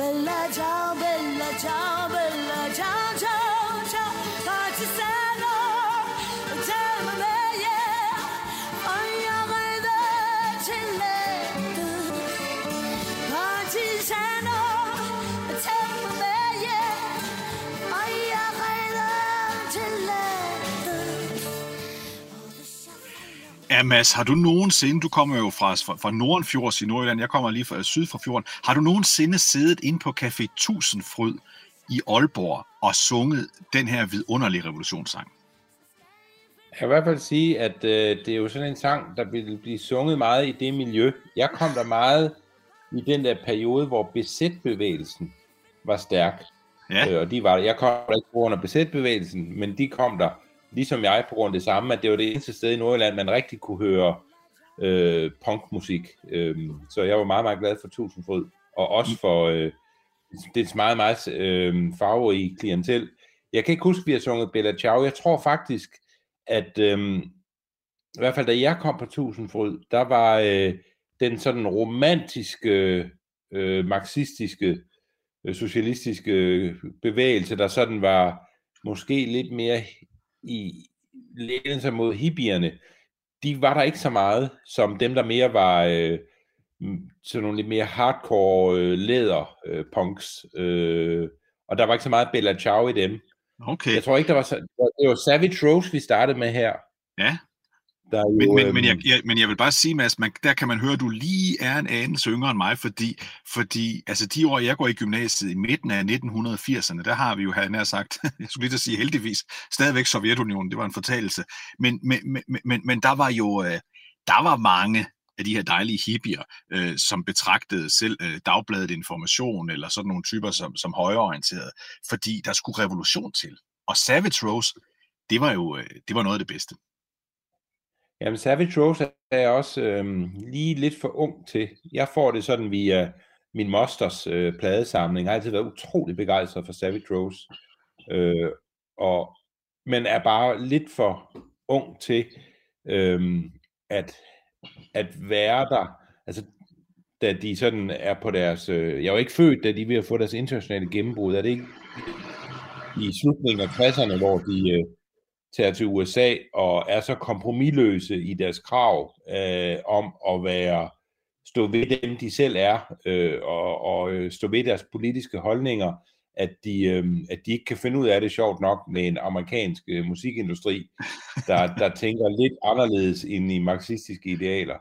Oh, Bella ciao, bella Ja, Mads, har du nogensinde, du kommer jo fra, fra, fra Nordenfjords i Nordjylland, jeg kommer lige fra syd for fjorden, har du nogensinde siddet inde på Café Tusindfryd i Aalborg og sunget den her vidunderlige revolutionssang? Jeg kan i hvert fald sige, at øh, det er jo sådan en sang, der vil blive sunget meget i det miljø. Jeg kom der meget i den der periode, hvor besætbevægelsen var stærk. Ja. Øh, og de var der. Jeg kom der ikke af besætbevægelsen, men de kom der, ligesom jeg, på grund af det samme, at det var det eneste sted i Nordjylland, man rigtig kunne høre øh, punkmusik. Øh, så jeg var meget, meget glad for Tusindfryd, og også for øh, det er meget, meget øh, farverige klientel. Jeg kan ikke huske, at vi har sunget Bella Ciao. Jeg tror faktisk, at øh, i hvert fald da jeg kom på Tusindfryd, der var øh, den sådan romantiske, øh, marxistiske, øh, socialistiske øh, bevægelse, der sådan var måske lidt mere i lænen sig mod hippierne, de var der ikke så meget, som dem, der mere var øh, sådan nogle lidt mere hardcore øh, læder øh, punks. Øh, og der var ikke så meget Bella Ciao i dem. Okay, Jeg tror ikke, der var, så, det var Savage Rose, vi startede med her. ja. Der er jo, Men, men, øhm, men, jeg, jeg, men jeg vil bare sige, Mads, man, der kan man høre, at du lige er en anelse yngre end mig, fordi, fordi altså de år, jeg går i gymnasiet i midten af 1980'erne, der har vi jo, havde nær sagt, jeg skulle lige til at sige heldigvis, stadigvæk Sovjetunionen, det var en fortalelse, men, men, men, men, men der var jo, øh, der var mange af de her dejlige hippier, øh, som betragtede selv øh, dagbladet information, eller sådan nogle typer som, som højreorienterede, fordi der skulle revolution til. Og Savage Rose, det var jo øh, det var noget af det bedste. Jamen, Savage Rose er jeg også øhm, lige lidt for ung til. Jeg får det sådan via min mosters øh, pladesamling. Jeg har altid været utrolig begejstret for Savage Rose. Øh, og, men er bare lidt for ung til øhm, at, at være der. Altså, da de sådan er på deres... Øh, jeg var ikke født, da de ville ved at få deres internationale gennembrud. Er det ikke i slutningen af 60'erne, hvor de... Øh, tager til USA og er så kompromilløse i deres krav øh, om at være stå ved dem, de selv er, øh, og, og øh, stå ved deres politiske holdninger, at de, øh, at de ikke kan finde ud af det sjovt nok med en amerikansk øh, musikindustri, der, der tænker lidt anderledes end i marxistiske idealer.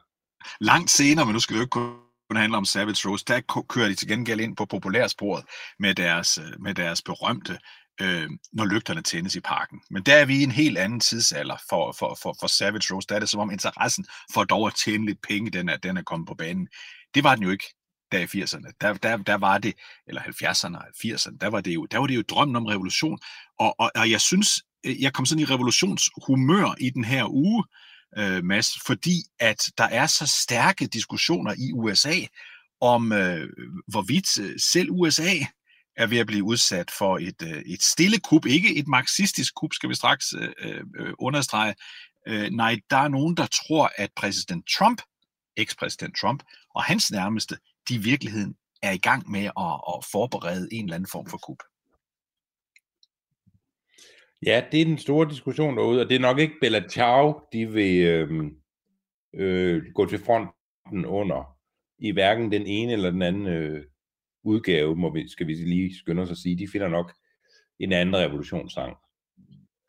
Langt senere, men nu skal det jo ikke kun handle om Savage Rose, der kører de til gengæld ind på populærsporet med deres, øh, med deres berømte øh, når lygterne tændes i parken. Men der er vi i en helt anden tidsalder for, for, for, for Savage Rose. Der er det som om interessen for dog at tjene lidt penge, den er, den er kommet på banen. Det var den jo ikke der i 80'erne. Der, der, der var det, eller 70'erne og 80'erne, der var det jo, der var det jo drømmen om revolution. Og, og, og jeg synes, øh, jeg kom sådan i revolutionshumør i den her uge, øh, Mads, fordi at der er så stærke diskussioner i USA om, øh, hvorvidt øh, selv USA er ved at blive udsat for et, øh, et stille kup, ikke et marxistisk kup, skal vi straks øh, øh, øh, understrege. Øh, nej, der er nogen, der tror, at præsident Trump ekspræsident Trump, og hans nærmeste, de i virkeligheden er i gang med at, at forberede en eller anden form for kup. Ja, det er den store diskussion derude, og det er nok ikke Bella Ciao, de vil øh, øh, gå til fronten under, i hverken den ene eller den anden øh, udgave, må vi, skal vi lige skynde os at sige. De finder nok en anden revolutionssang.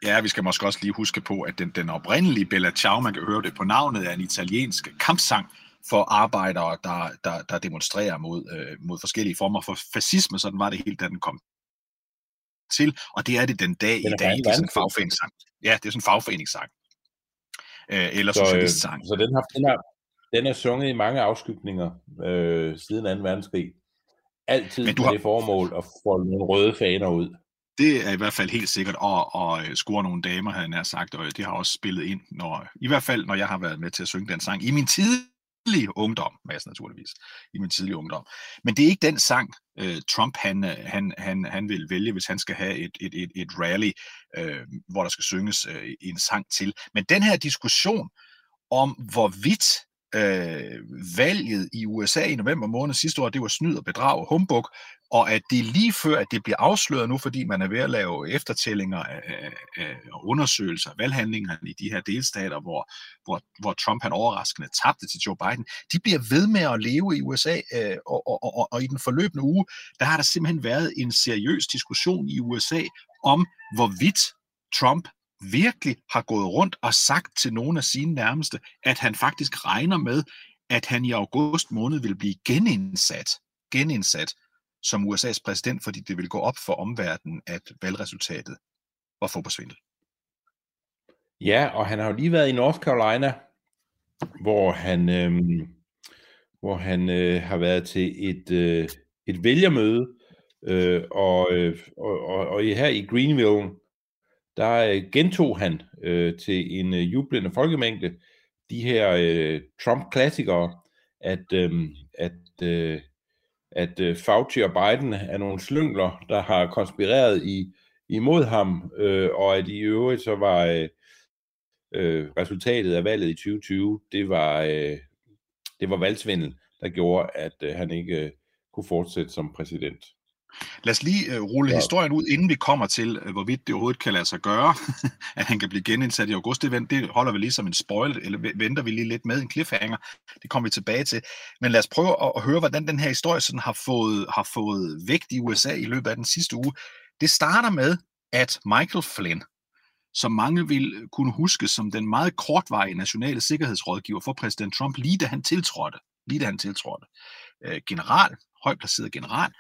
Ja, vi skal måske også lige huske på, at den, den oprindelige Bella Ciao, man kan høre det på navnet, er en italiensk kampsang for arbejdere, der, der, der demonstrerer mod, øh, mod forskellige former for fascisme. Sådan var det helt, da den kom til, og det er det den dag Den i dag. Det er sådan en fagforeningssang. Ja, det er sådan en fagforeningssang. Øh, eller Så, øh, socialistsang. så den, har, den, har, den er sunget i mange afskygninger øh, siden 2. verdenskrig. Altid Men du har- det formål at få nogle røde faner ud. Det er i hvert fald helt sikkert at, at, at score nogle damer, havde jeg nær sagt, og det har også spillet ind, når, i hvert fald når jeg har været med til at synge den sang i min tidlige ungdom, Mads naturligvis, i min tidlige ungdom. Men det er ikke den sang, øh, Trump han, øh, han, han, han vil vælge, hvis han skal have et, et, et, et rally, øh, hvor der skal synges øh, en sang til. Men den her diskussion om, hvorvidt øh, valget i USA i november måned sidste år, det var snyd og bedrag og humbug, og at det er lige før, at det bliver afsløret nu, fordi man er ved at lave eftertællinger af, af, og undersøgelser af valghandlingerne i de her delstater, hvor, hvor, hvor Trump han overraskende tabte til Joe Biden. De bliver ved med at leve i USA, øh, og, og, og, og i den forløbende uge, der har der simpelthen været en seriøs diskussion i USA om, hvorvidt Trump virkelig har gået rundt og sagt til nogle af sine nærmeste, at han faktisk regner med, at han i august måned vil blive genindsat, genindsat som USA's præsident, fordi det vil gå op for omverdenen, at valgresultatet var forbesvindel. Ja, og han har jo lige været i North Carolina, hvor han, øh, hvor han øh, har været til et, øh, et vælgermøde, øh, og, øh, og, og, og her i Greenville, der øh, gentog han øh, til en øh, jublende folkemængde de her øh, Trump-klassikere, at, øh, at, øh, at øh, Fauci og Biden er nogle slyngler, der har konspireret i, imod ham, øh, og at i øvrigt så var øh, øh, resultatet af valget i 2020, det var, øh, det var valgsvindel, der gjorde, at øh, han ikke øh, kunne fortsætte som præsident. Lad os lige uh, rulle Ja. historien ud, inden vi kommer til, uh, hvorvidt det overhovedet kan lade sig gøre, at han kan blive genindsat i august. Det, det holder vi lige som en spoil, eller venter vi lige lidt med en cliffhanger. Det kommer vi tilbage til. Men lad os prøve at, at høre, hvordan den her historie sådan har, fået, har fået vægt i USA i løbet af den sidste uge. Det starter med, at Michael Flynn, som mange vil kunne huske som den meget kortvarige nationale sikkerhedsrådgiver for præsident Trump, lige da han tiltrådte, lige da han tiltrådte, øh, general, højt placeret general,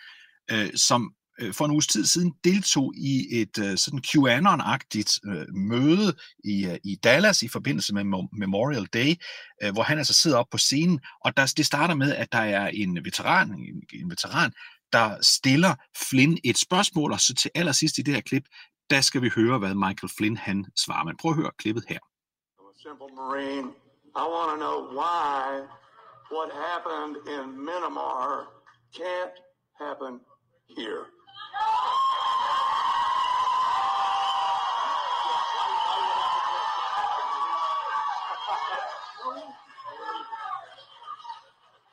øh, som øh, for en uges tid siden deltog i et øh, sådan QAnon-agtigt øh, møde i, øh, i Dallas i forbindelse med Memorial Day, øh, hvor han altså sidder op på scenen, og der, det starter med, at der er en veteran, en, en veteran, der stiller Flynn et spørgsmål, og så til allersidst i det her klip, der skal vi høre, hvad Michael Flynn han svarer. Men prøv at høre klippet her. Simple Marine. I want to know why what happened in Minamar can't happen here.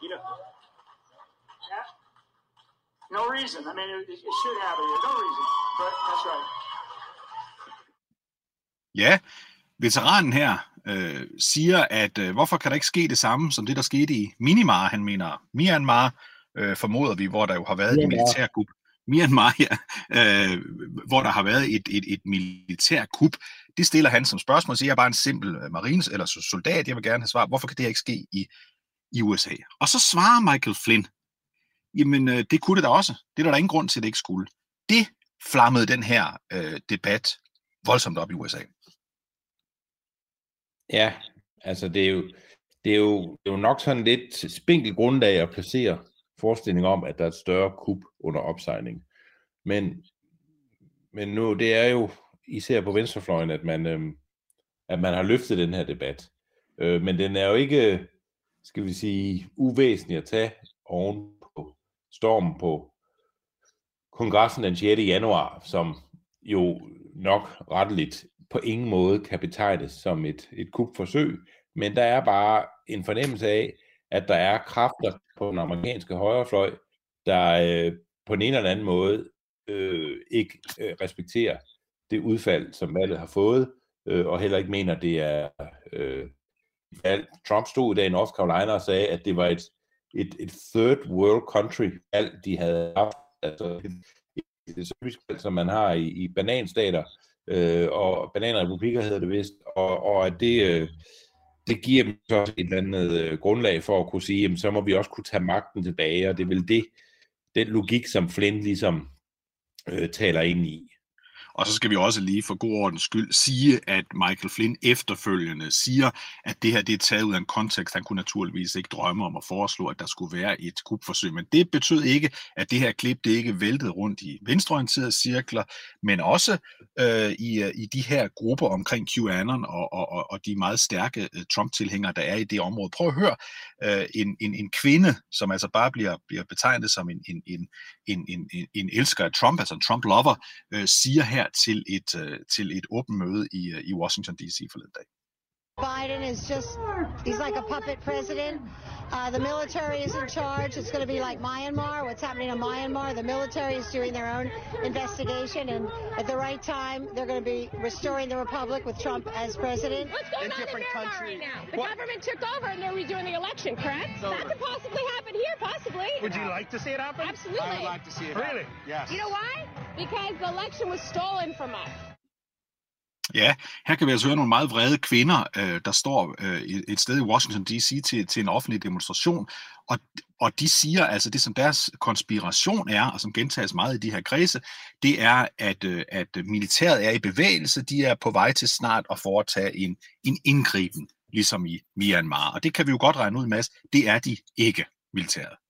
You know, yeah, no reason. I mean, it, it should happen here. No reason, but that's right. Ja, veteranen her øh, siger, at øh, hvorfor kan der ikke ske det samme, som det, der skete i Minimar, han mener Myanmar, øh, formoder vi, hvor der jo har været et Myanmar. militærkup. Myanmar, ja, øh, hvor der har været et, et, et militærkup. Det stiller han som spørgsmål, så jeg er bare en simpel øh, marines eller soldat, jeg vil gerne have svar, hvorfor kan det her ikke ske i, i USA? Og så svarer Michael Flynn, jamen øh, det kunne det da også. Det er der, der ingen grund til, at det ikke skulle. Det flammede den her øh, debat voldsomt op i USA. Ja, altså det er jo, det er jo, det er jo nok sådan lidt spinkel grundlag at placere forestilling om, at der er et større kup under opsejling. Men, men nu, det er jo især på venstrefløjen, at man, øh, at man har løftet den her debat. Øh, men den er jo ikke, skal vi sige, uvæsentlig at tage oven på stormen på kongressen den 6. januar, som jo nok retteligt på ingen måde kan betegnes som et, et kupforsøg, men der er bare en fornemmelse af, at der er kræfter på den amerikanske højrefløj, der øh, på en eller anden måde øh, ikke øh, respekterer det udfald, som valget har fået, øh, og heller ikke mener, det er øh, valg. Trump stod i dag i North Carolina og sagde, at det var et, et, et third world country valg, de havde haft. Altså et, et typisk valg, som man har i, i bananstater, øh, og bananrepublikker hedder det vist, og, og at det, øh, det giver dem så et eller andet øh, grundlag for at kunne sige, jamen, så må vi også kunne tage magten tilbage, og det er vel det, den logik, som Flint ligesom øh, taler ind i. Og så skal vi også lige for god ordens skyld sige, at Michael Flynn efterfølgende siger, at det her det er taget ud af en kontekst. Han kunne naturligvis ikke drømme om at foreslå, at der skulle være et kupforsøg. Men det betød ikke, at det her klip det ikke væltede rundt i venstreorienterede cirkler, men også øh, i, øh, i de her grupper omkring QAnon og, og, og, og de meget stærke øh, Trump-tilhængere, der er i det område. Prøv at høre øh, en, en, en kvinde, som altså bare bliver, bliver betegnet som en, en, en, en, en, en elsker af Trump, altså en Trump-lover, øh, siger her til et, øh, til et åbent møde i, øh, i Washington D.C. forleden dag. Biden is just, he's like a puppet president. Uh, the military is in charge. It's going to be like Myanmar. What's happening in Myanmar? The military is doing their own investigation, and at the right time, they're going to be restoring the republic with Trump as president. What's going in on in different Myanmar countries. right now? The What- government took over and they're redoing the election, correct? That could possibly happen here, possibly. Would you like to see it happen? Absolutely. I would like to see it Really? happen. Yes. You know why? Because the election was stolen from us. Ja, her kan vi altså høre nogle meget vrede kvinder, øh, der står øh, et- sted i Washington D.C. Til, til en offentlig demonstration, og, og de siger altså, det som deres konspiration er, og som gentages meget i de her kredse, det er, at, øh, at militæret er i bevægelse, de er på vej til snart at foretage en, en indgriben, ligesom i Myanmar. Og det kan vi jo godt regne ud, Mads, det er de ikke, militæret.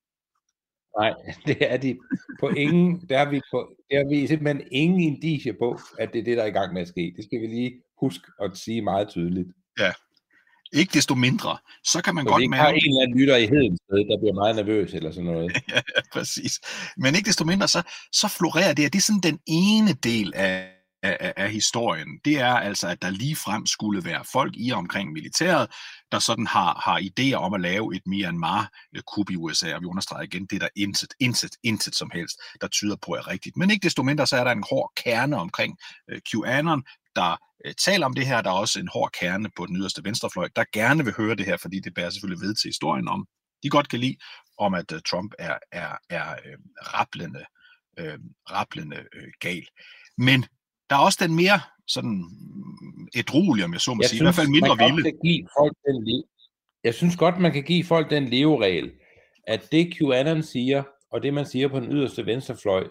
Nej, det er de på ingen, der er vi, på, der er vi simpelthen ingen indicie på, at det er det, der er i gang med at ske. Det skal vi lige huske at sige meget tydeligt. Ikke desto mindre, så kan man Så godt ikke har mærke... en eller anden lytter i Hedensted, der bliver meget nervøs eller sådan noget. ja, præcis. Men ikke desto mindre, så, så florerer det, og det er sådan den ene del af, af, af- af historien. Det er altså, at der lige frem skulle være folk i og omkring militæret, der sådan har, har idéer om at lave et Myanmar-kub øh, i USA, og vi understreger igen, det er der intet, intet, intet som helst, der tyder på er rigtigt. Men ikke desto mindre, så er der en hård kerne omkring øh, QAnon, der øh, taler om det her. Der er også en hård kerne på den yderste venstrefløj, der gerne vil høre det her, fordi det bærer selvfølgelig ved til historien om, de godt kan lide, om at øh, Trump er, er, er øh, rapplende, øh, rapplende øh, gal. Men der er også den mere sådan ædrolige, om jeg så må sige, i hvert fald mindre vilde. kan give folk den le- Jeg synes godt, man kan give folk den leveregel, at det QAnon siger, og det man siger på den yderste venstrefløj,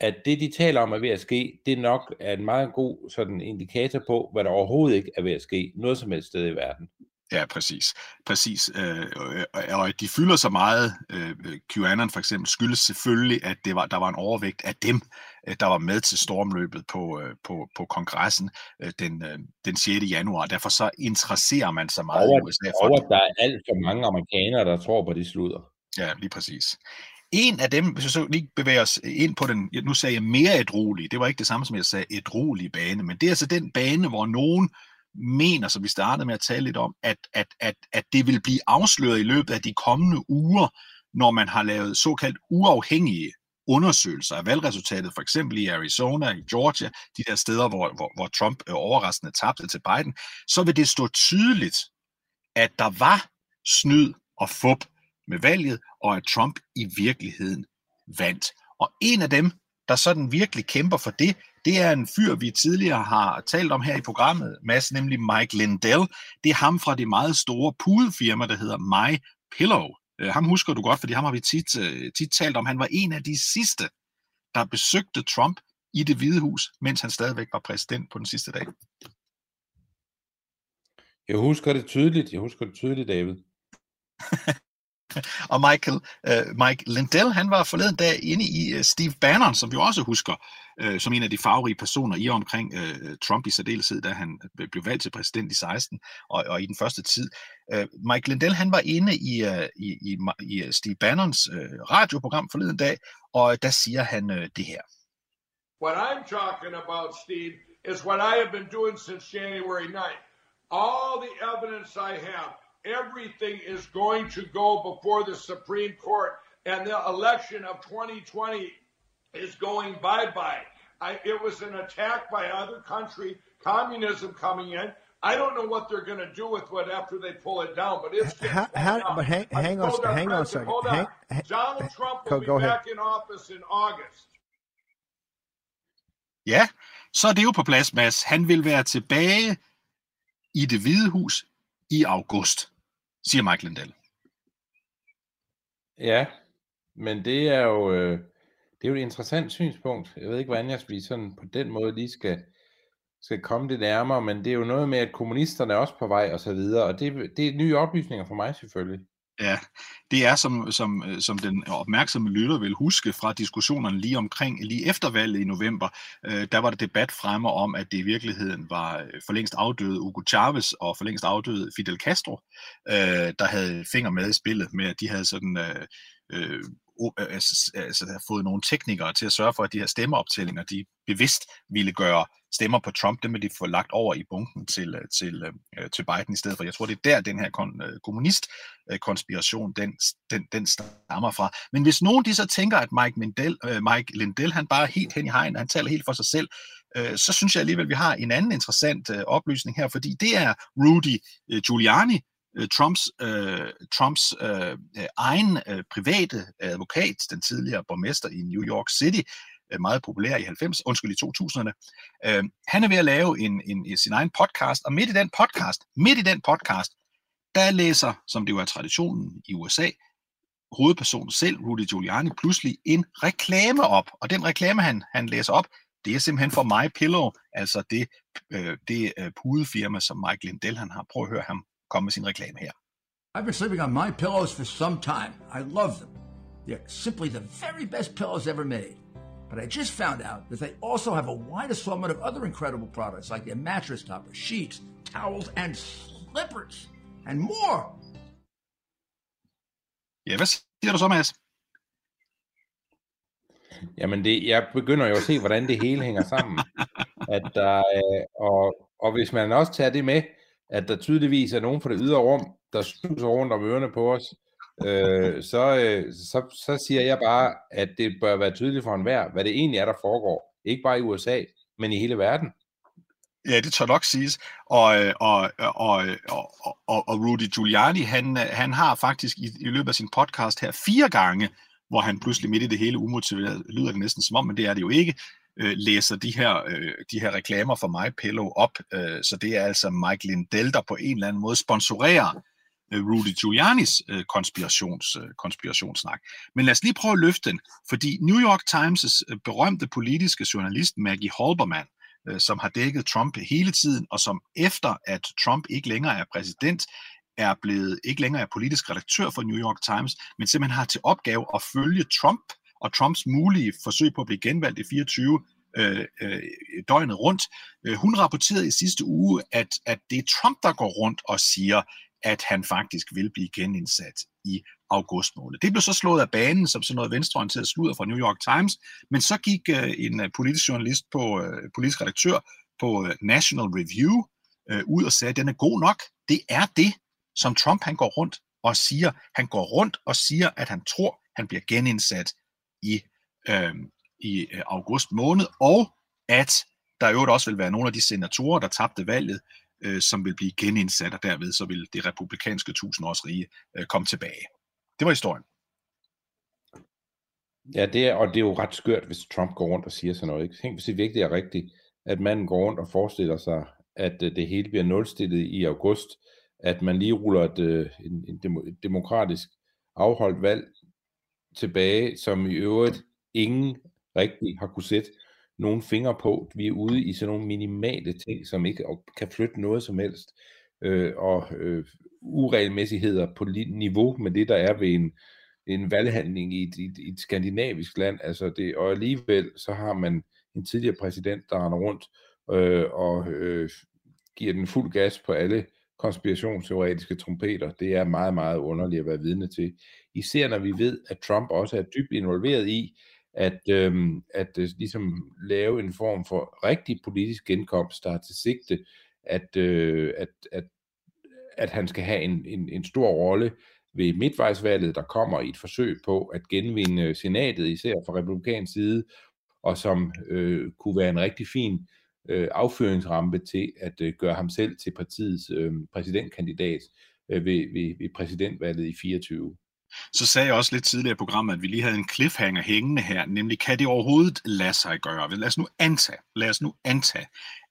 at det de taler om er ved at ske, det nok er en meget god sådan indikator på, hvad der overhovedet ikke er ved at ske, noget som helst sted i verden. Ja, præcis. præcis. Øh, og, og at de fylder så meget, øh, QAnon for eksempel, skyldes selvfølgelig, at det var, der var en overvægt af dem, øh, der var med til stormløbet på, øh, på, på kongressen øh, den, øh, den 6. januar. Derfor så interesserer man sig meget Og i USA for at der er alt for mange amerikanere, der tror på det sludder. Ja, lige præcis. En af dem, hvis jeg så lige bevæger os ind på den, nu sagde jeg mere ædrolige, det var ikke det samme som jeg sagde ædrolige bane, men det er altså den bane, hvor nogen mener, som vi startede med at tale lidt om, at, at, at, at det vil blive afsløret i løbet af de kommende uger, når man har lavet såkaldt uafhængige undersøgelser af valgresultatet, for eksempel i Arizona, i Georgia, de der steder, hvor, hvor, hvor Trump øh, overraskende tabte til Biden, så vil det stå tydeligt, at der var snyd og fup med valget, og at Trump i virkeligheden vandt. Og en af dem, der sådan virkelig kæmper for det, det er en fyr, vi tidligere har talt om her i programmet, Mads, nemlig Mike Lindell. Det er ham fra det meget store pudefirma, der hedder My Pillow. Øh, ham husker du godt, fordi ham har vi tit, øh, tit talt om. Han var en af de sidste, der besøgte Trump i det hvide hus, mens han stadigvæk var præsident på den sidste dag. Jeg husker det tydeligt, jeg husker det tydeligt, David. Og Michael, øh, Mike Lindell, han var forleden dag inde i øh, Steve Bannon, som vi også husker, øh, som en af de farverige personer i og omkring øh, Trump i særdeleshed, da han øh, blev valgt til præsident i 16 og, og i den første tid. Øh, Mike Lindell, han var inde i, øh, i, i, i øh, Steve Bannons øh, radioprogram forleden dag, og der siger han øh, det her. What I'm talking about, Steve, is what I have been doing since January 9th. All the evidence I have everything is going to go before the Supreme Court, and the election of 2020 is going bye bye. It was an attack by another country, communism coming in. I don't know what they're going to do with it after they pull it down, but it's getting How- how- but hang- hang on a hang on a second. Hold Hang- on. hang- Donald Trump go- will go be ahead. back in office in August. Ja, så er det jo på plads, Mads. Han vil være tilbage i det hvide hus i august, siger Mike Lindell. Ja, men det er jo øh, det er jo et interessant synspunkt. Jeg ved ikke, hvordan jeg vi sådan på den måde lige skal, skal komme det nærmere, men det er jo noget med, at kommunisterne er også på vej og så videre, og det, det er nye oplysninger for mig selvfølgelig. Ja, det er som, som, øh, som den opmærksomme lytter vil huske fra diskussionerne lige omkring, lige efter valget i november, øh, der var der debat fremme om, at det i virkeligheden var øh, for længst afdøde Hugo Chavez og for længst afdøde Fidel Castro, øh, der havde finger med i spillet med, at de havde sådan øh, øh, altså, altså, havde fået nogle teknikere til at sørge for, at de her stemmeoptællinger, de bevidst ville gøre stemmer på Trump, dem vil de få lagt over i bunken til, til, til Biden i stedet for. Jeg tror, det er der, den her kon, kommunist konspiration, den, den, den stammer fra. Men hvis nogen de så tænker, at Mike, Mindel, Mike Lindell, han bare er helt hen i hegn, han taler helt for sig selv, så synes jeg alligevel, at vi har en anden interessant oplysning her, fordi det er Rudy Giuliani, Øh, Trumps, øh, Trumps øh, egen øh, private advokat, den tidligere borgmester i New York City, øh, meget populær i 90, undskyld i 2000'erne. Øh, han er ved at lave en, en, en, sin egen podcast, og midt i den podcast, midt i den podcast, der læser, som det jo er traditionen i USA, hovedpersonen selv, Rudy Giuliani, pludselig en reklame op. Og den reklame, han, han læser op, det er simpelthen for My Pillow, altså det, øh, det øh, pudefirma, som Mike Lindell han har. Prøv at høre ham komme med sin reklame her. I've been sleeping on my pillows for some time. I love them. They're simply the very best pillows ever made. But I just found out that they also have a wide assortment of other incredible products like their mattress topper, sheets, towels, and slippers, and more. Ja, hvad siger du så, Mads? Jamen, det, jeg begynder jo at se, hvordan det hele hænger sammen. At der, øh, og, og hvis man også tager det med, at der tydeligvis er nogen fra det ydre rum, der snuser rundt om ørerne på os, øh, så, øh, så, så siger jeg bare, at det bør være tydeligt for enhver, hvad det egentlig er, der foregår. Ikke bare i USA, men i hele verden. Ja, det tør nok siges. Og, øh, og, og, og, og, og Rudy Giuliani, han, han har faktisk i, i løbet af sin podcast her fire gange, hvor han pludselig midt i det hele umotiveret, lyder det næsten som om, men det er det jo ikke, øh, læser de her, øh, de her reklamer for My Pillow op. Øh, så det er altså Mike Lindell, der på en eller anden måde sponsorerer øh, Rudy Giulianis øh, konspirations, øh, konspirationssnak. Men lad os lige prøve at løfte den, fordi New York Times' øh, berømte politiske journalist Maggie Holberman, øh, som har dækket Trump hele tiden, og som efter at Trump ikke længere er præsident, er blevet ikke længere er politisk redaktør for New York Times, men simpelthen har til opgave at følge Trump og Trumps mulige forsøg på at blive genvalgt i 24 øh, øh, døgnet rundt. Øh, hun rapporterede i sidste uge, at, at det er Trump, der går rundt og siger, at han faktisk vil blive genindsat i august måned. Det blev så slået af banen som sådan noget venstreorienteret sludder fra New York Times, men så gik øh, en øh, politisk journalist på øh, politisk redaktør på øh, National Review øh, ud og sagde, at den er god nok. Det er det, som Trump han går rundt og siger. Han går rundt og siger, at han tror, han bliver genindsat Øhm, i, øh, i august måned, og at der i øvrigt også vil være nogle af de senatorer, der tabte valget, øh, som vil blive genindsat, og derved så vil det republikanske tusindårsrige øh, komme tilbage. Det var historien. Ja, det er, og det er jo ret skørt, hvis Trump går rundt og siger sådan noget. Ikke? Tænk, hvis det virkelig er rigtigt, at manden går rundt og forestiller sig, at øh, det hele bliver nulstillet i august, at man lige ruller et, øh, en, en et demokratisk afholdt valg tilbage, som i øvrigt ingen rigtig har kunne sætte nogen fingre på. Vi er ude i sådan nogle minimale ting, som ikke kan flytte noget som helst, øh, og øh, uregelmæssigheder på niveau med det, der er ved en, en valghandling i et, i, et, i et skandinavisk land. Altså det, og alligevel så har man en tidligere præsident, der render rundt øh, og øh, giver den fuld gas på alle konspirationsteoretiske trompeter. Det er meget, meget underligt at være vidne til. Især når vi ved, at Trump også er dybt involveret i, at, øhm, at øh, ligesom lave en form for rigtig politisk genkomst, der har til sigte at, øh, at, at, at han skal have en, en, en stor rolle ved midtvejsvalget, der kommer i et forsøg på at genvinde senatet, især fra republikansk side, og som øh, kunne være en rigtig fin øh, Øh, afføringsrampe til at øh, gøre ham selv til partiets øh, præsidentkandidat øh, ved, ved, ved præsidentvalget i 24. Så sagde jeg også lidt tidligere i programmet, at vi lige havde en cliffhanger hængende her, nemlig kan det overhovedet lade sig gøre? Lad os nu antage, lad os nu antage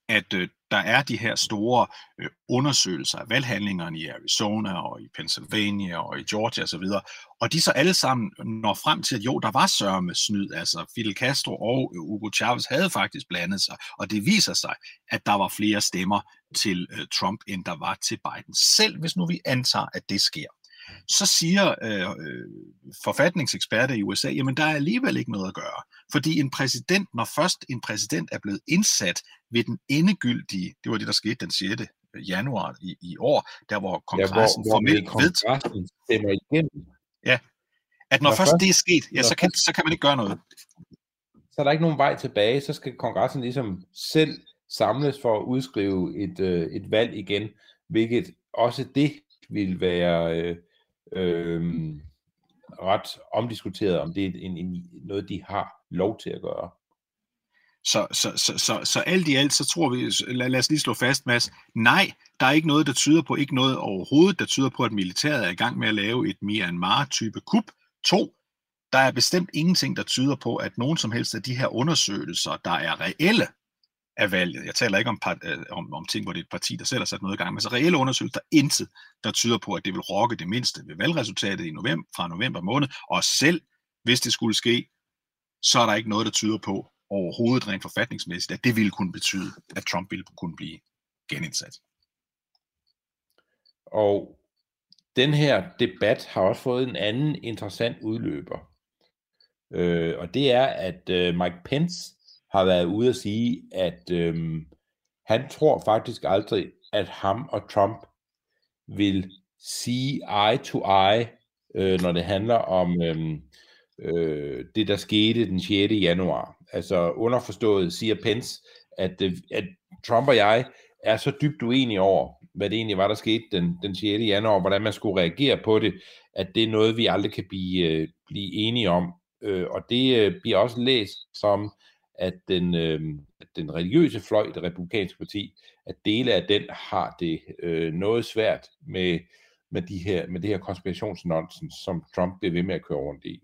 at øh, der er de her store øh, undersøgelser af valghandlingerne i Arizona og i Pennsylvania og i Georgia osv., og de så alle sammen når frem til, at jo, der var sørme snyd, altså Fidel Castro og øh, Hugo Chavez havde faktisk blandet sig, og det viser sig, at der var flere stemmer til øh, Trump, end der var til Biden. Selv hvis nu vi antager, at det sker så siger øh, øh forfatningseksperter i USA, jamen der er alligevel ikke noget at gøre. Fordi en præsident, når først en præsident er blevet indsat ved den endegyldige, det var det, der skete den 6. januar i, i år, der hvor kongressen ja, hvor, hvor formelt igennem. Ja, at når, når først det er sket, ja, så kan, så kan man ikke gøre noget. Så er der ikke nogen vej tilbage, så skal kongressen ligesom selv samles for at udskrive et, øh, et valg igen, hvilket også det vil være øh, øh, ret omdiskuteret, om det er en, en, noget, de har lov til at gøre. Så, så, så, så, så alt i alt, så tror vi, lad, lad os lige slå fast, Mads, nej, der er ikke noget, der tyder på, ikke noget overhovedet, der tyder på, at militæret er i gang med at lave et Myanmar-type kup. To, der er bestemt ingenting, der tyder på, at nogen som helst af de her undersøgelser, der er reelle, af valget. Jeg taler ikke om, part, øh, om, om ting, hvor det er et parti, der selv har sat noget i gang, men så reelle undersøgelser, der er intet, der tyder på, at det vil rokke det mindste ved valgresultatet i november, fra november måned, og selv hvis det skulle ske, så er der ikke noget, der tyder på overhovedet rent forfatningsmæssigt, at det ville kunne betyde, at Trump ville kunne blive genindsat. Og den her debat har også fået en anden interessant udløber. Øh, og det er, at øh, Mike Pence har været ude at sige, at øhm, han tror faktisk aldrig, at ham og Trump vil sige eye to eye, øh, når det handler om øhm, øh, det, der skete den 6. januar. Altså underforstået siger Pence, at, øh, at Trump og jeg er så dybt uenige over, hvad det egentlig var, der skete den, den 6. januar, hvordan man skulle reagere på det, at det er noget, vi aldrig kan blive, øh, blive enige om. Øh, og det øh, bliver også læst som, at den, øh, den religiøse fløj i det republikanske parti, at dele af den har det øh, noget svært med, med, de her, med det her konspirationsnonsens, som Trump bliver ved med at køre rundt i.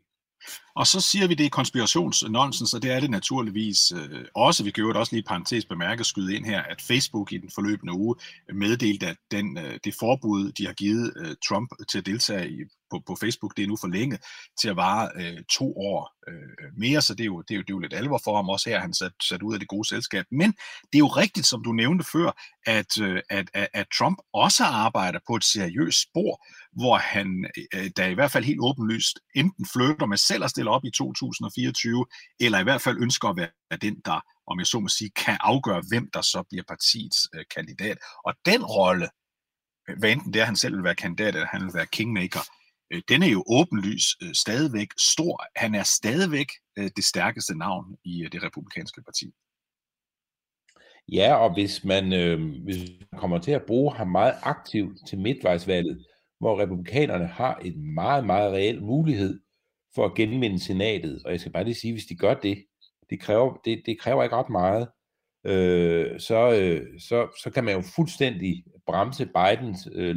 Og så siger vi, det er konspirationsnonsens, og det er det naturligvis øh, også. Vi kan jo også lige parentes bemærke skyde ind her, at Facebook i den forløbende uge meddelte, at den, øh, det forbud, de har givet øh, Trump til at deltage i, på, på Facebook, det er nu forlænget til at vare øh, to år øh, mere, så det er, jo, det, er jo, det er jo lidt alvor for ham også her, han sat, sat ud af det gode selskab. Men det er jo rigtigt, som du nævnte før, at, øh, at, at, at Trump også arbejder på et seriøst spor, hvor han øh, der i hvert fald helt åbenlyst enten flytter med selv at stille op i 2024, eller i hvert fald ønsker at være den, der, om jeg så må sige, kan afgøre, hvem der så bliver partiets øh, kandidat. Og den rolle, hvad enten det er, han selv vil være kandidat, eller han vil være kingmaker, øh, den er jo åbenlys øh, stadigvæk stor. Han er stadigvæk øh, det stærkeste navn i øh, det republikanske parti. Ja, og hvis man, øh, hvis man kommer til at bruge ham meget aktivt til midtvejsvalget, hvor republikanerne har en meget, meget reel mulighed for at genvinde senatet. Og jeg skal bare lige sige, hvis de gør det, det kræver, det, det kræver ikke ret meget, øh, så, øh, så, så kan man jo fuldstændig bremse Bidens øh,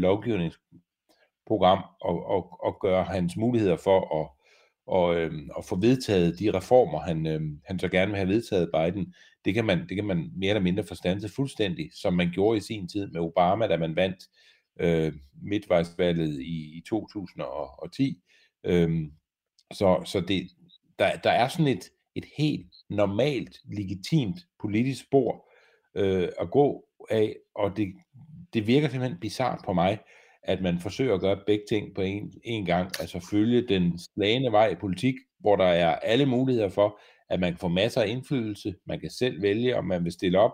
program og, og, og gøre hans muligheder for at, og, øh, at få vedtaget de reformer, han, øh, han så gerne vil have vedtaget Biden, det kan man, det kan man mere eller mindre forstande fuldstændig, som man gjorde i sin tid med Obama, da man vandt øh, midtvejsvalget i, i 2010. Øh, så så det, der, der er sådan et, et helt normalt, legitimt politisk spor øh, at gå af, og det, det virker simpelthen bizart på mig, at man forsøger at gøre begge ting på en, en gang, altså følge den slagende vej i politik, hvor der er alle muligheder for, at man kan få masser af indflydelse, man kan selv vælge, om man vil stille op,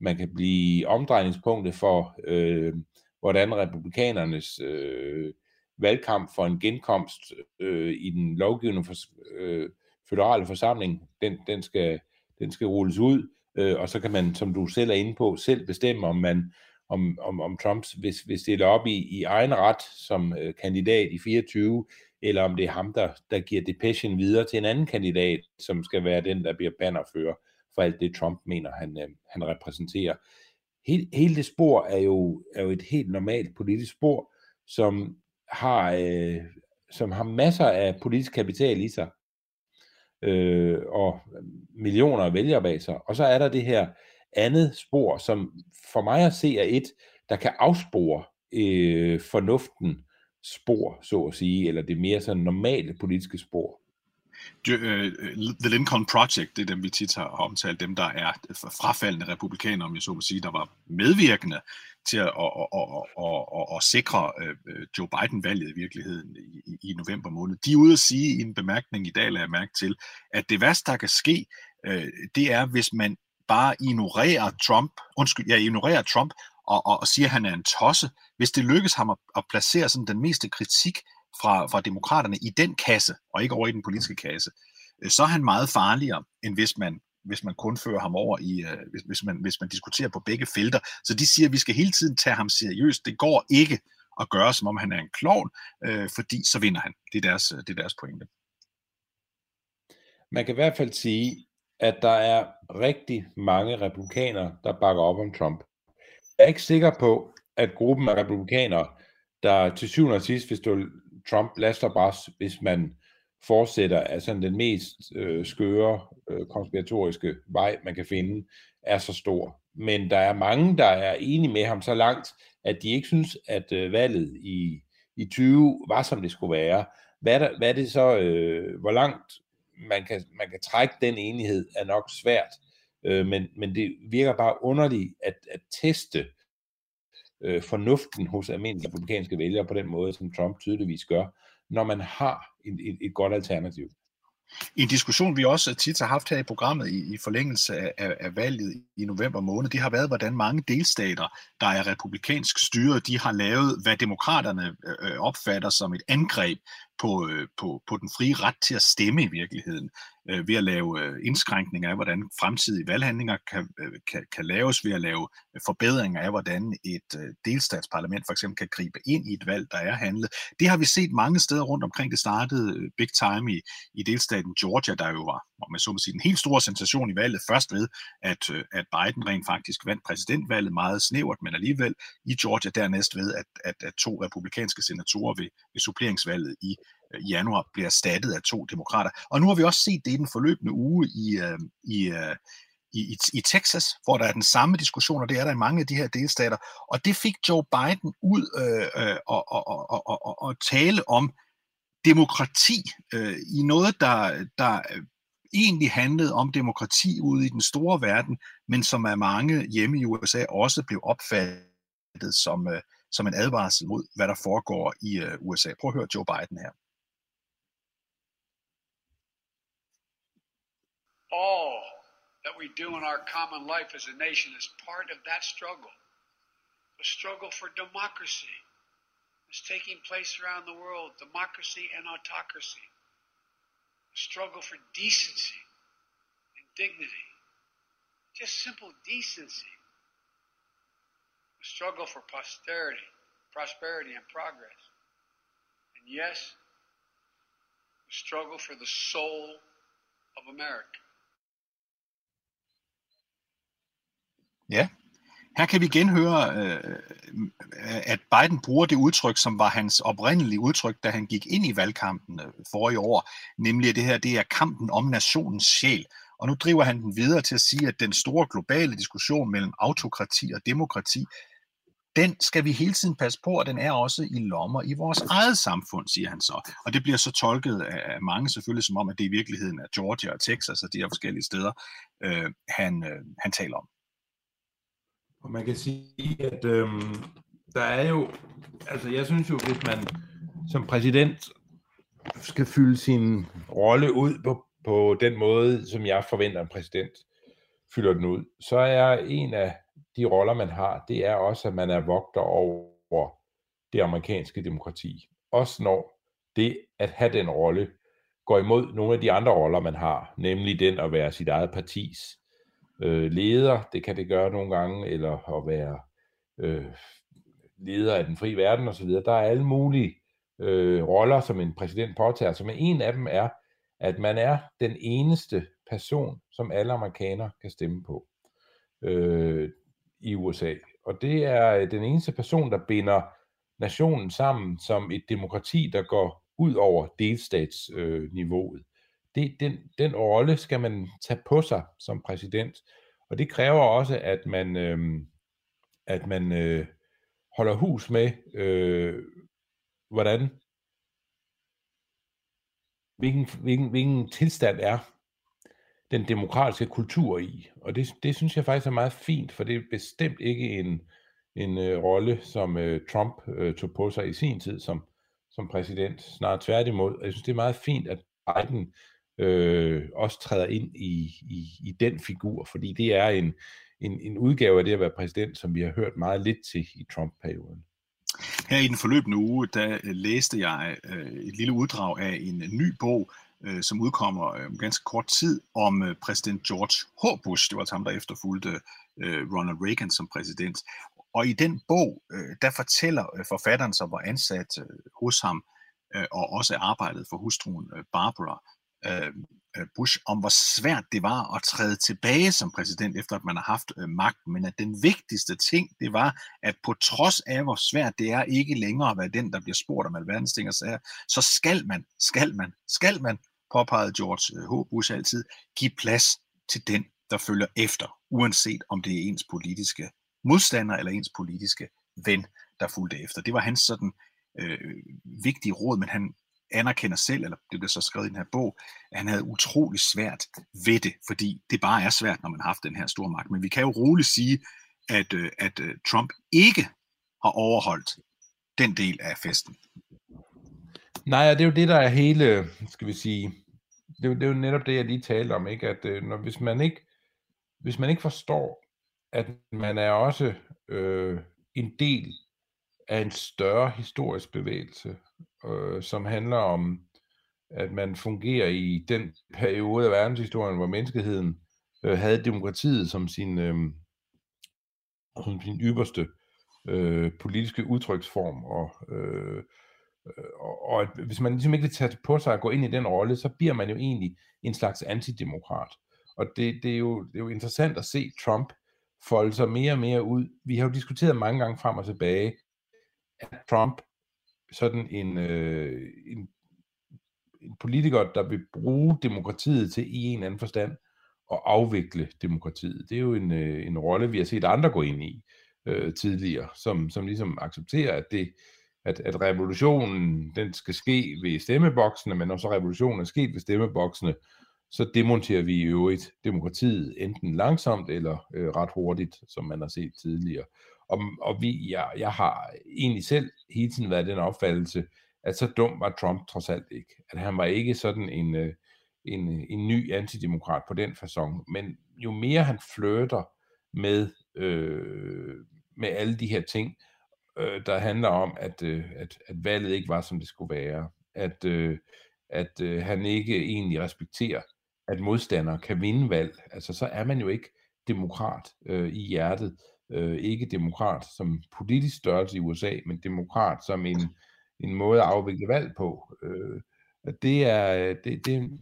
man kan blive omdrejningspunktet for, øh, hvordan republikanernes øh, valgkamp for en genkomst øh, i den lovgivende for, øh, føderale forsamling, den, den, skal, den skal rulles ud, øh, og så kan man, som du selv er inde på, selv bestemme, om man, om, om, om Trump vil, vil stille op i, i egen ret som øh, kandidat i 24, eller om det er ham, der, der giver depression videre til en anden kandidat, som skal være den, der bliver bannerfører for alt det, Trump mener, han, øh, han repræsenterer. Hele, hele det spor er jo, er jo et helt normalt politisk spor, som har, øh, som har masser af politisk kapital i sig, øh, og millioner af vælgere bag sig. Og så er der det her andet spor, som for mig at se er et, der kan afspore øh, fornuften spor, så at sige, eller det mere sådan normale politiske spor. Øh, øh, The Lincoln Project, det er dem, vi tit har omtalt, dem, der er frafaldende republikanere, om jeg så må sige, der var medvirkende til at, at, at, at, at, at sikre øh, Joe Biden-valget i virkeligheden i, i november måned. De er ude at sige i en bemærkning i dag, lader jeg mærke til, at det værste, der kan ske, det er, hvis man bare ignorerer Trump, undskyld, jeg ignorerer Trump og, og, og siger, at han er en tosse. Hvis det lykkes ham at, at placere sådan den meste kritik fra, fra demokraterne i den kasse, og ikke over i den politiske kasse, øh, så er han meget farligere, end hvis man hvis man kun fører ham over i, øh, hvis, hvis, man, hvis man diskuterer på begge felter. Så de siger, at vi skal hele tiden tage ham seriøst. Det går ikke at gøre, som om han er en klovn, øh, fordi så vinder han. Det er deres, det er deres pointe. Man kan i hvert fald sige, at der er rigtig mange republikanere, der bakker op om Trump. Jeg er ikke sikker på, at gruppen af republikanere, der til syvende og sidst vil stå Trump last og hvis man fortsætter af sådan den mest øh, skøre øh, konspiratoriske vej, man kan finde, er så stor. Men der er mange, der er enige med ham så langt, at de ikke synes, at øh, valget i, i 20 var, som det skulle være. Hvad der, hvad er det så, øh, hvor langt man kan, man kan trække den enighed, er nok svært. Øh, men, men det virker bare underligt at, at teste øh, fornuften hos almindelige republikanske vælgere på den måde, som Trump tydeligvis gør, når man har et, et, et godt alternativ. En diskussion, vi også tit har haft her i programmet i, i forlængelse af, af, af valget i november måned, det har været, hvordan mange delstater, der er republikansk styret, de har lavet, hvad demokraterne øh, øh opfatter som et angreb på, øh, på, på den frie ret til at stemme i virkeligheden øh, ved at lave øh, indskrænkninger af, hvordan fremtidige valghandlinger kan, øh, kan, kan laves, ved at lave øh, forbedringer af, hvordan et øh, delstatsparlament for eksempel kan gribe ind i et valg, der er handlet. Det har vi set mange steder rundt omkring. Det startede øh, big time i, i delstaten Georgia, der jo var, om man så må sige, en helt stor sensation i valget. Først ved, at, øh, at Biden rent faktisk vandt præsidentvalget meget snævert, men alligevel i Georgia dernæst ved, at, at, at to republikanske senatorer ved, ved suppleringsvalget i i januar bliver erstattet af to demokrater. Og nu har vi også set det i den forløbende uge i, øh, i, øh, i, i, i Texas, hvor der er den samme diskussion, og det er der i mange af de her delstater. Og det fik Joe Biden ud øh, øh, og, og, og, og, og, og tale om demokrati øh, i noget, der, der egentlig handlede om demokrati ude i den store verden, men som af mange hjemme i USA også blev opfattet som, øh, som en advarsel mod, hvad der foregår i øh, USA. Prøv at høre Joe Biden her. All that we do in our common life as a nation is part of that struggle. The struggle for democracy is taking place around the world democracy and autocracy. The struggle for decency and dignity. Just simple decency. The struggle for posterity, prosperity, and progress. And yes, the struggle for the soul of America. Ja, her kan vi genhøre, øh, at Biden bruger det udtryk, som var hans oprindelige udtryk, da han gik ind i valgkampen øh, for i år, nemlig at det her det er kampen om nationens sjæl. Og nu driver han den videre til at sige, at den store globale diskussion mellem autokrati og demokrati, den skal vi hele tiden passe på, og den er også i lommer i vores eget samfund, siger han så. Og det bliver så tolket af mange selvfølgelig som om, at det i virkeligheden er Georgia og Texas og de her forskellige steder, øh, han, øh, han taler om. Og man kan sige, at øh, der er jo, altså jeg synes jo, hvis man som præsident skal fylde sin rolle ud på, på den måde, som jeg forventer en præsident fylder den ud, så er en af de roller, man har, det er også, at man er vogter over det amerikanske demokrati. Også når det at have den rolle går imod nogle af de andre roller, man har, nemlig den at være sit eget partis øh, leder, det kan det gøre nogle gange, eller at være øh, leder af den frie verden osv. Der er alle mulige øh, roller, som en præsident påtager sig, men en af dem er, at man er den eneste person, som alle amerikanere kan stemme på øh, i USA. Og det er øh, den eneste person, der binder nationen sammen som et demokrati, der går ud over delstatsniveauet. Det, den, den rolle skal man tage på sig som præsident, og det kræver også, at man, øh, at man øh, holder hus med, øh, hvordan hvilken, hvilken, hvilken tilstand er den demokratiske kultur i. Og det, det synes jeg faktisk er meget fint, for det er bestemt ikke en, en øh, rolle, som øh, Trump øh, tog på sig i sin tid som, som præsident. Snarere tværtimod. Jeg synes, det er meget fint, at Biden øh, også træder ind i, i, i den figur, fordi det er en, en, en udgave af det at være præsident, som vi har hørt meget lidt til i Trump-perioden. Her i den forløbende uge, der øh, læste jeg øh, et lille uddrag af en ny bog, øh, som udkommer øh, om ganske kort tid, om øh, præsident George H. Bush. Det var altså ham, der efterfulgte Ronald Reagan som præsident. Og i den bog, der fortæller forfatteren, som var ansat hos ham, og også arbejdede for hustruen Barbara, Øh, øh, Bush om, hvor svært det var at træde tilbage som præsident, efter at man har haft øh, magten, men at den vigtigste ting, det var, at på trods af, hvor svært det er ikke længere at være den, der bliver spurgt om alverdens ting og sager, så skal man, skal man, skal man, påpegede George øh, H. Bush altid, give plads til den, der følger efter, uanset om det er ens politiske modstander eller ens politiske ven, der fulgte efter. Det var hans sådan øh, vigtige råd, men han anerkender selv, eller det bliver så skrevet i den her bog, at han havde utrolig svært ved det, fordi det bare er svært, når man har haft den her store magt. Men vi kan jo roligt sige, at, øh, at øh, Trump ikke har overholdt den del af festen. Nej, det er jo det, der er hele, skal vi sige, det er jo, det er jo netop det, jeg lige talte om, ikke? at øh, når, hvis, man ikke, hvis man ikke forstår, at man er også øh, en del af en større historisk bevægelse, øh, som handler om, at man fungerer i den periode af verdenshistorien, hvor menneskeheden øh, havde demokratiet som sin, øh, som sin ypperste øh, politiske udtryksform, og, øh, og, og at hvis man ligesom ikke vil tage på sig at gå ind i den rolle, så bliver man jo egentlig en slags antidemokrat. Og det, det, er jo, det er jo interessant at se Trump folde sig mere og mere ud. Vi har jo diskuteret mange gange frem og tilbage, er Trump sådan en, øh, en, en politiker, der vil bruge demokratiet til i en eller anden forstand at afvikle demokratiet. Det er jo en, øh, en rolle, vi har set andre gå ind i øh, tidligere, som, som ligesom accepterer, at det at, at revolutionen den skal ske ved stemmeboksene, men når så revolutionen er sket ved stemmeboksene, så demonterer vi i øvrigt demokratiet enten langsomt eller øh, ret hurtigt, som man har set tidligere. Og, og vi, jeg, jeg har egentlig selv hele tiden været den opfattelse, at så dum var Trump trods alt ikke. At han var ikke sådan en, øh, en, en ny antidemokrat på den façon. Men jo mere han flirter med, øh, med alle de her ting, øh, der handler om, at, øh, at, at valget ikke var, som det skulle være. At, øh, at øh, han ikke egentlig respekterer, at modstandere kan vinde valg. Altså, så er man jo ikke demokrat øh, i hjertet øh, ikke demokrat som politisk størrelse i USA, men demokrat som en, en måde at afvikle valg på. Øh, det er det, det,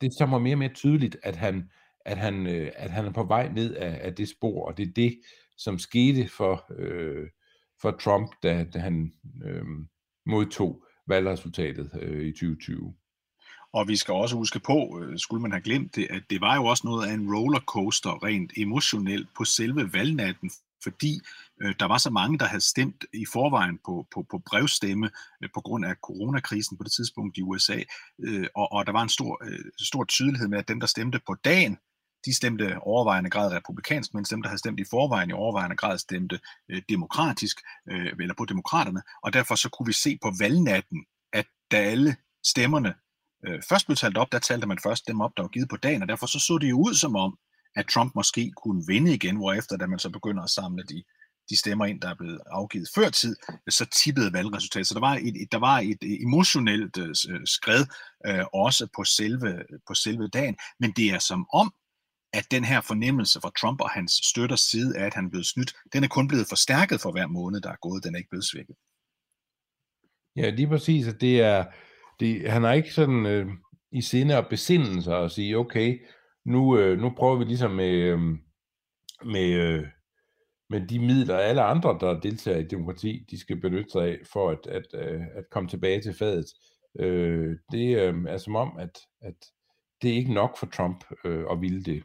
det som er mere og mere tydeligt, at han, at han, øh, at han er på vej ned af, af det spor, og det er det, som skete for, øh, for Trump, da, da han øh, modtog valgresultatet øh, i 2020. Og vi skal også huske på, øh, skulle man have glemt det, at det var jo også noget af en rollercoaster rent emotionelt på selve valgnatten, fordi øh, der var så mange, der havde stemt i forvejen på, på, på brevstemme øh, på grund af coronakrisen på det tidspunkt i USA, øh, og, og der var en stor, øh, stor tydelighed med, at dem, der stemte på dagen, de stemte overvejende grad republikansk, mens dem, der havde stemt i forvejen, i overvejende grad stemte øh, demokratisk, øh, eller på demokraterne, og derfor så kunne vi se på valgnatten, at da alle stemmerne øh, først blev talt op, der talte man først dem op, der var givet på dagen, og derfor så så det jo ud som om, at Trump måske kunne vinde igen, hvorefter da man så begynder at samle de, de stemmer ind, der er blevet afgivet før tid, så tippede valgresultatet. Så der var et, et, der var et emotionelt øh, øh, skred øh, også på selve, på selve dagen, men det er som om, at den her fornemmelse fra Trump og hans støtters side af, at han er blevet snydt, den er kun blevet forstærket for hver måned, der er gået. Den er ikke blevet svækket. Ja, lige præcis, at det er, det, han har ikke sådan øh, i sinde at besinde sig og sige, okay, nu, øh, nu prøver vi ligesom med, øh, med, øh, med de midler, alle andre, der deltager i demokrati, de skal benytte sig af for at, at, øh, at komme tilbage til fadet. Øh, det øh, er som om, at, at det er ikke nok for Trump øh, at ville det.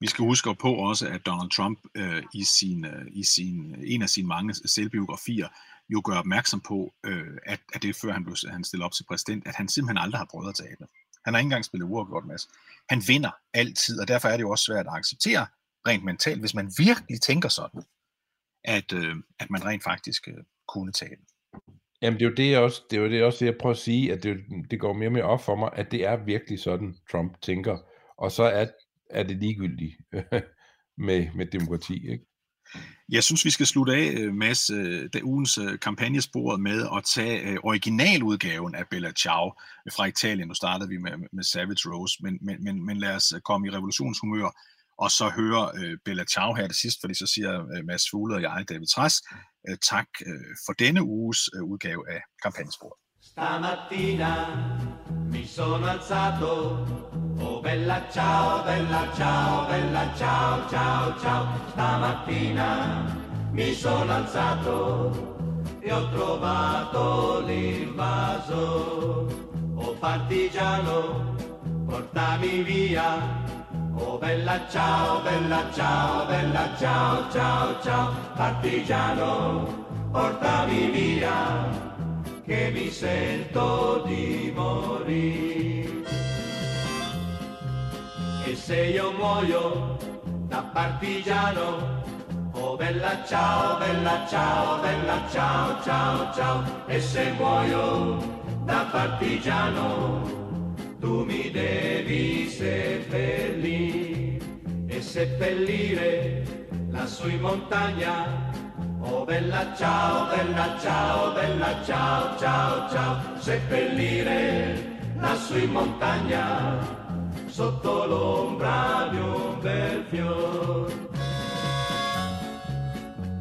Vi skal huske på også, at Donald Trump øh, i, sin, øh, i sin, en af sine mange selvbiografier jo gør opmærksom på, øh, at, at det før han blev han stillet op til præsident, at han simpelthen aldrig har prøvet at tabe. Han har ikke engang spillet uafgjort, Mads. Han vinder altid, og derfor er det jo også svært at acceptere rent mentalt, hvis man virkelig tænker sådan, at, øh, at man rent faktisk øh, kunne tabe. Jamen det er jo det, jeg også, det er jo det, også, jeg prøver at sige, at det, det går mere og mere op for mig, at det er virkelig sådan, Trump tænker. Og så er, er det ligegyldigt med, med demokrati, ikke? Jeg synes, vi skal slutte af, øh, Mads, øh, det ugens øh, kampagnespor med at tage originaludgaven af Bella Ciao fra Italien. Nu startede vi med, med Savage Rose, men, men, men, men lad os komme i revolutionshumør og så høre Bella Ciao her til sidst, fordi så siger Mads Fugle og jeg, David Træs, tak for denne uges udgave af kampagnesporet. Stamattina mi sono alzato, bella ciao, bella ciao, bella ciao, ciao, ciao. Stamattina mi sono alzato e ho trovato l'invaso. Oh partigiano, portami via. Oh bella ciao, bella ciao, bella ciao, ciao, ciao. Partigiano, portami via che mi sento di morire. E se io muoio da partigiano, oh bella ciao, bella ciao, bella ciao, ciao, ciao. E se muoio da partigiano, tu mi devi seppellire. E seppellire lassù in montagna Oh bella ciao, bella ciao, bella ciao, ciao, ciao, seppellire lassù in montagna, sotto l'ombra di un bel fior.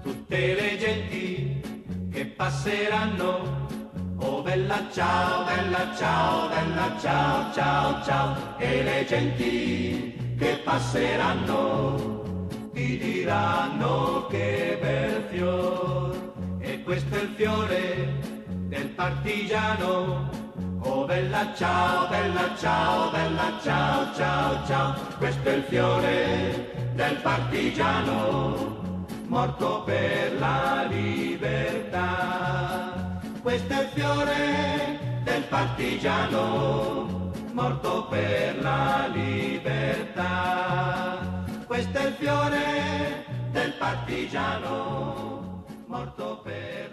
Tutte le genti che passeranno, oh bella ciao, bella ciao, bella ciao, ciao, ciao, e le genti che passeranno ti diranno che bel fior. E questo è il fiore del partigiano oh bella ciao bella ciao bella ciao ciao ciao questo è il fiore del partigiano morto per la libertà questo è il fiore del partigiano morto per la libertà questo è il fiore del partigiano morto per la libertà.